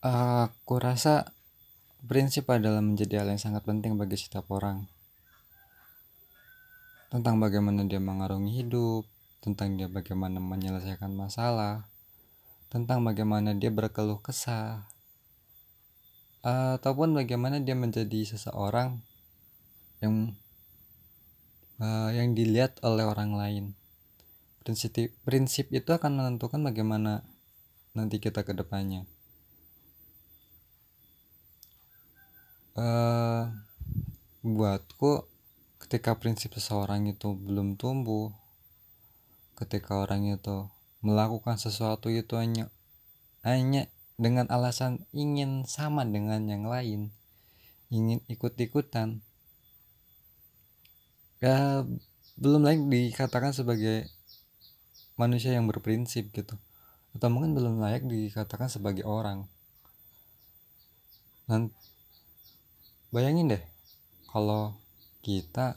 Aku rasa prinsip adalah menjadi hal yang sangat penting bagi setiap orang. Tentang bagaimana dia mengarungi hidup, tentang dia bagaimana menyelesaikan masalah, tentang bagaimana dia berkeluh kesah, ataupun bagaimana dia menjadi seseorang yang uh, yang dilihat oleh orang lain. Prinsip prinsip itu akan menentukan bagaimana nanti kita ke depannya. Uh, buatku ketika prinsip seseorang itu belum tumbuh, ketika orang itu melakukan sesuatu itu hanya hanya dengan alasan ingin sama dengan yang lain, ingin ikut-ikutan, ya belum lagi dikatakan sebagai manusia yang berprinsip gitu atau mungkin belum layak dikatakan sebagai orang. Dan bayangin deh kalau kita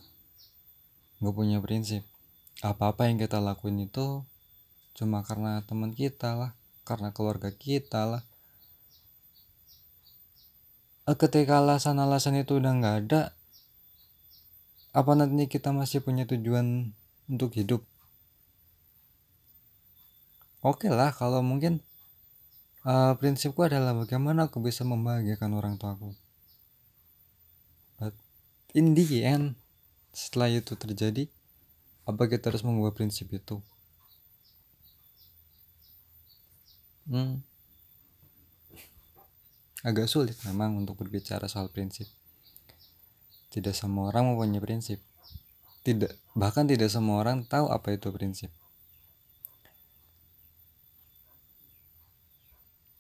nggak punya prinsip apa-apa yang kita lakuin itu cuma karena teman kita lah karena keluarga kita lah. Eh, ketika alasan-alasan itu udah nggak ada apa nanti kita masih punya tujuan untuk hidup? Oke okay lah kalau mungkin uh, prinsipku adalah bagaimana aku bisa membahagiakan orang tuaku in the end setelah itu terjadi apa kita harus mengubah prinsip itu? Hmm. agak sulit memang untuk berbicara soal prinsip. Tidak semua orang mempunyai prinsip. Tidak bahkan tidak semua orang tahu apa itu prinsip.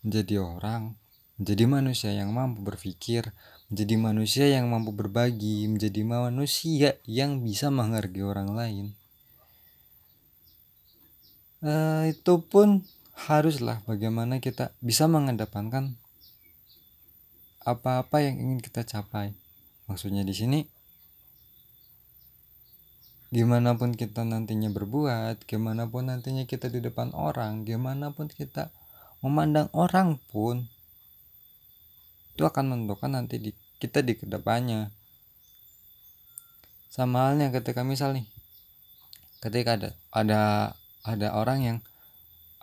Menjadi orang menjadi manusia yang mampu berpikir menjadi manusia yang mampu berbagi, menjadi manusia yang bisa menghargai orang lain. Uh, itu pun haruslah bagaimana kita bisa mengedepankan apa-apa yang ingin kita capai. Maksudnya di sini gimana pun kita nantinya berbuat, gimana pun nantinya kita di depan orang, gimana pun kita memandang orang pun itu akan menentukan nanti di kita di ke depannya. Sama halnya ketika misal nih ketika ada ada ada orang yang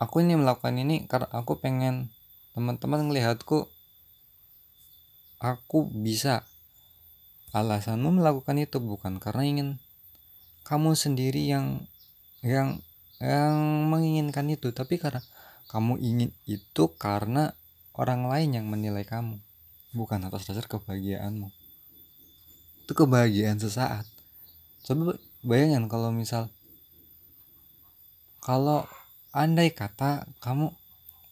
aku ini melakukan ini karena aku pengen teman-teman melihatku aku bisa alasanmu melakukan itu bukan karena ingin kamu sendiri yang yang yang menginginkan itu tapi karena kamu ingin itu karena orang lain yang menilai kamu bukan atas dasar kebahagiaanmu. Itu kebahagiaan sesaat. Coba bayangin kalau misal kalau andai kata kamu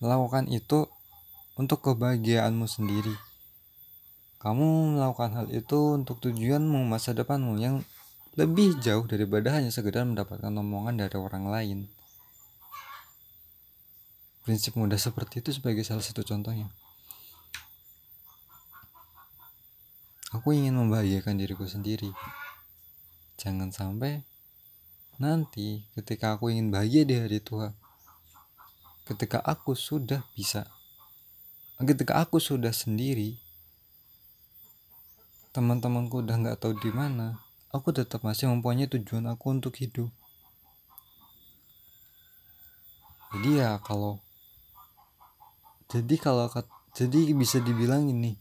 melakukan itu untuk kebahagiaanmu sendiri. Kamu melakukan hal itu untuk tujuanmu masa depanmu yang lebih jauh daripada hanya sekedar mendapatkan omongan dari orang lain. Prinsip mudah seperti itu sebagai salah satu contohnya Aku ingin membahagiakan diriku sendiri. Jangan sampai nanti ketika aku ingin bahagia di hari tua, ketika aku sudah bisa, ketika aku sudah sendiri, teman-temanku udah nggak tahu di mana, aku tetap masih mempunyai tujuan aku untuk hidup. Jadi ya kalau jadi kalau jadi bisa dibilang ini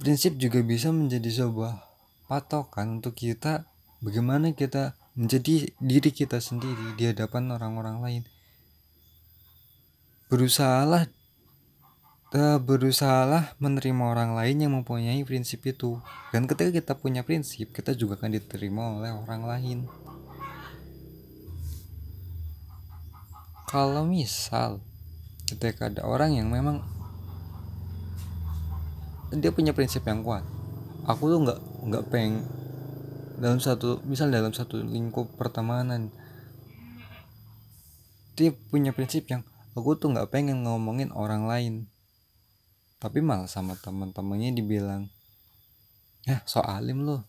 prinsip juga bisa menjadi sebuah patokan untuk kita bagaimana kita menjadi diri kita sendiri di hadapan orang-orang lain. Berusahalah uh, berusahalah menerima orang lain yang mempunyai prinsip itu. Dan ketika kita punya prinsip kita juga akan diterima oleh orang lain. Kalau misal ketika ada orang yang memang dia punya prinsip yang kuat. Aku tuh nggak nggak peng dalam satu misal dalam satu lingkup pertemanan dia punya prinsip yang aku tuh nggak pengen ngomongin orang lain. Tapi malah sama teman-temannya dibilang ya so alim lo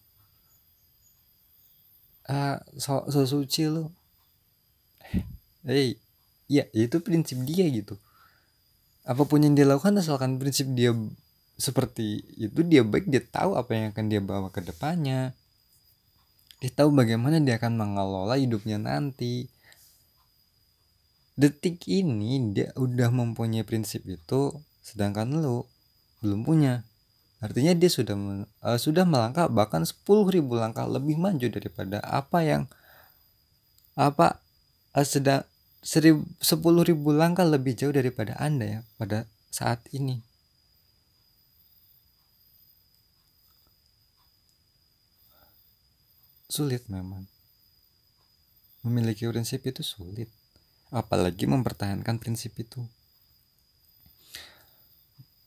ah so, so suci lo hey ya itu prinsip dia gitu. Apa pun yang dia lakukan asalkan prinsip dia seperti itu dia baik dia tahu apa yang akan dia bawa ke depannya. Dia tahu bagaimana dia akan mengelola hidupnya nanti. Detik ini dia udah mempunyai prinsip itu sedangkan lu belum punya. Artinya dia sudah uh, sudah melangkah bahkan 10.000 langkah lebih maju daripada apa yang apa uh, sedang sepuluh ribu langkah lebih jauh daripada anda ya pada saat ini sulit memang. Memiliki prinsip itu sulit. Apalagi mempertahankan prinsip itu.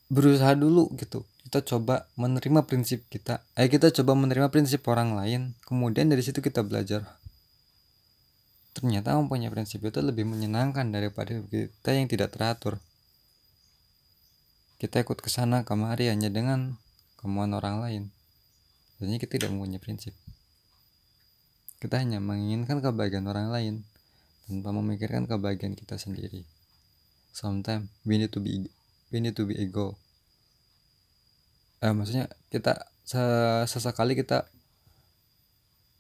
Berusaha dulu gitu. Kita coba menerima prinsip kita. Eh kita coba menerima prinsip orang lain. Kemudian dari situ kita belajar. Ternyata mempunyai prinsip itu lebih menyenangkan daripada kita yang tidak teratur. Kita ikut ke sana kemari hanya dengan kemauan orang lain. Jadi kita tidak mempunyai prinsip kita hanya menginginkan kebahagiaan orang lain tanpa memikirkan kebahagiaan kita sendiri. Sometimes we need to be we need to be ego. Eh, maksudnya kita sesekali kita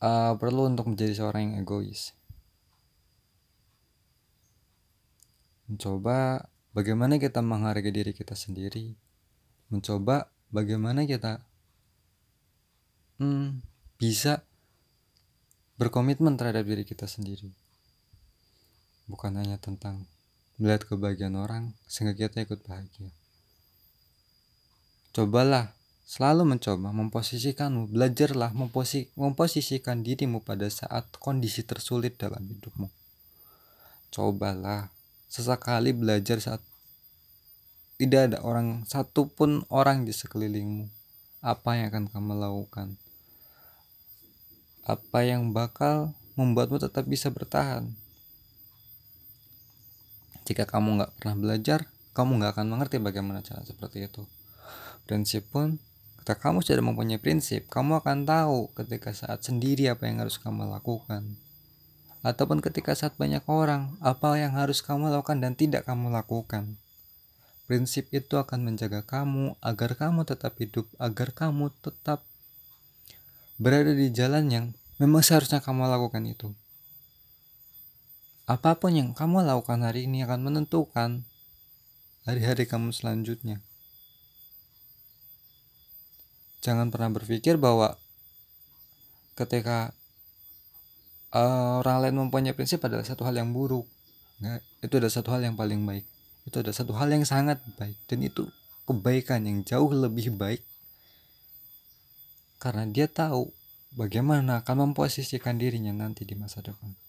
uh, perlu untuk menjadi seorang yang egois. Mencoba bagaimana kita menghargai diri kita sendiri. Mencoba bagaimana kita hmm, bisa berkomitmen terhadap diri kita sendiri. Bukan hanya tentang melihat kebahagiaan orang sehingga kita ikut bahagia. Cobalah selalu mencoba memposisikanmu, belajarlah memposi memposisikan dirimu pada saat kondisi tersulit dalam hidupmu. Cobalah sesekali belajar saat tidak ada orang satupun orang di sekelilingmu. Apa yang akan kamu lakukan? Apa yang bakal membuatmu tetap bisa bertahan. Jika kamu nggak pernah belajar, kamu nggak akan mengerti bagaimana cara seperti itu. Prinsip pun, ketika kamu sudah mempunyai prinsip, kamu akan tahu ketika saat sendiri apa yang harus kamu lakukan. Ataupun ketika saat banyak orang, apa yang harus kamu lakukan dan tidak kamu lakukan. Prinsip itu akan menjaga kamu agar kamu tetap hidup, agar kamu tetap berada di jalan yang memang seharusnya kamu lakukan itu. Apa pun yang kamu lakukan hari ini akan menentukan hari-hari kamu selanjutnya. Jangan pernah berpikir bahwa ketika uh, orang lain mempunyai prinsip adalah satu hal yang buruk. Nggak, itu adalah satu hal yang paling baik. Itu adalah satu hal yang sangat baik dan itu kebaikan yang jauh lebih baik karena dia tahu bagaimana akan memposisikan dirinya nanti di masa depan.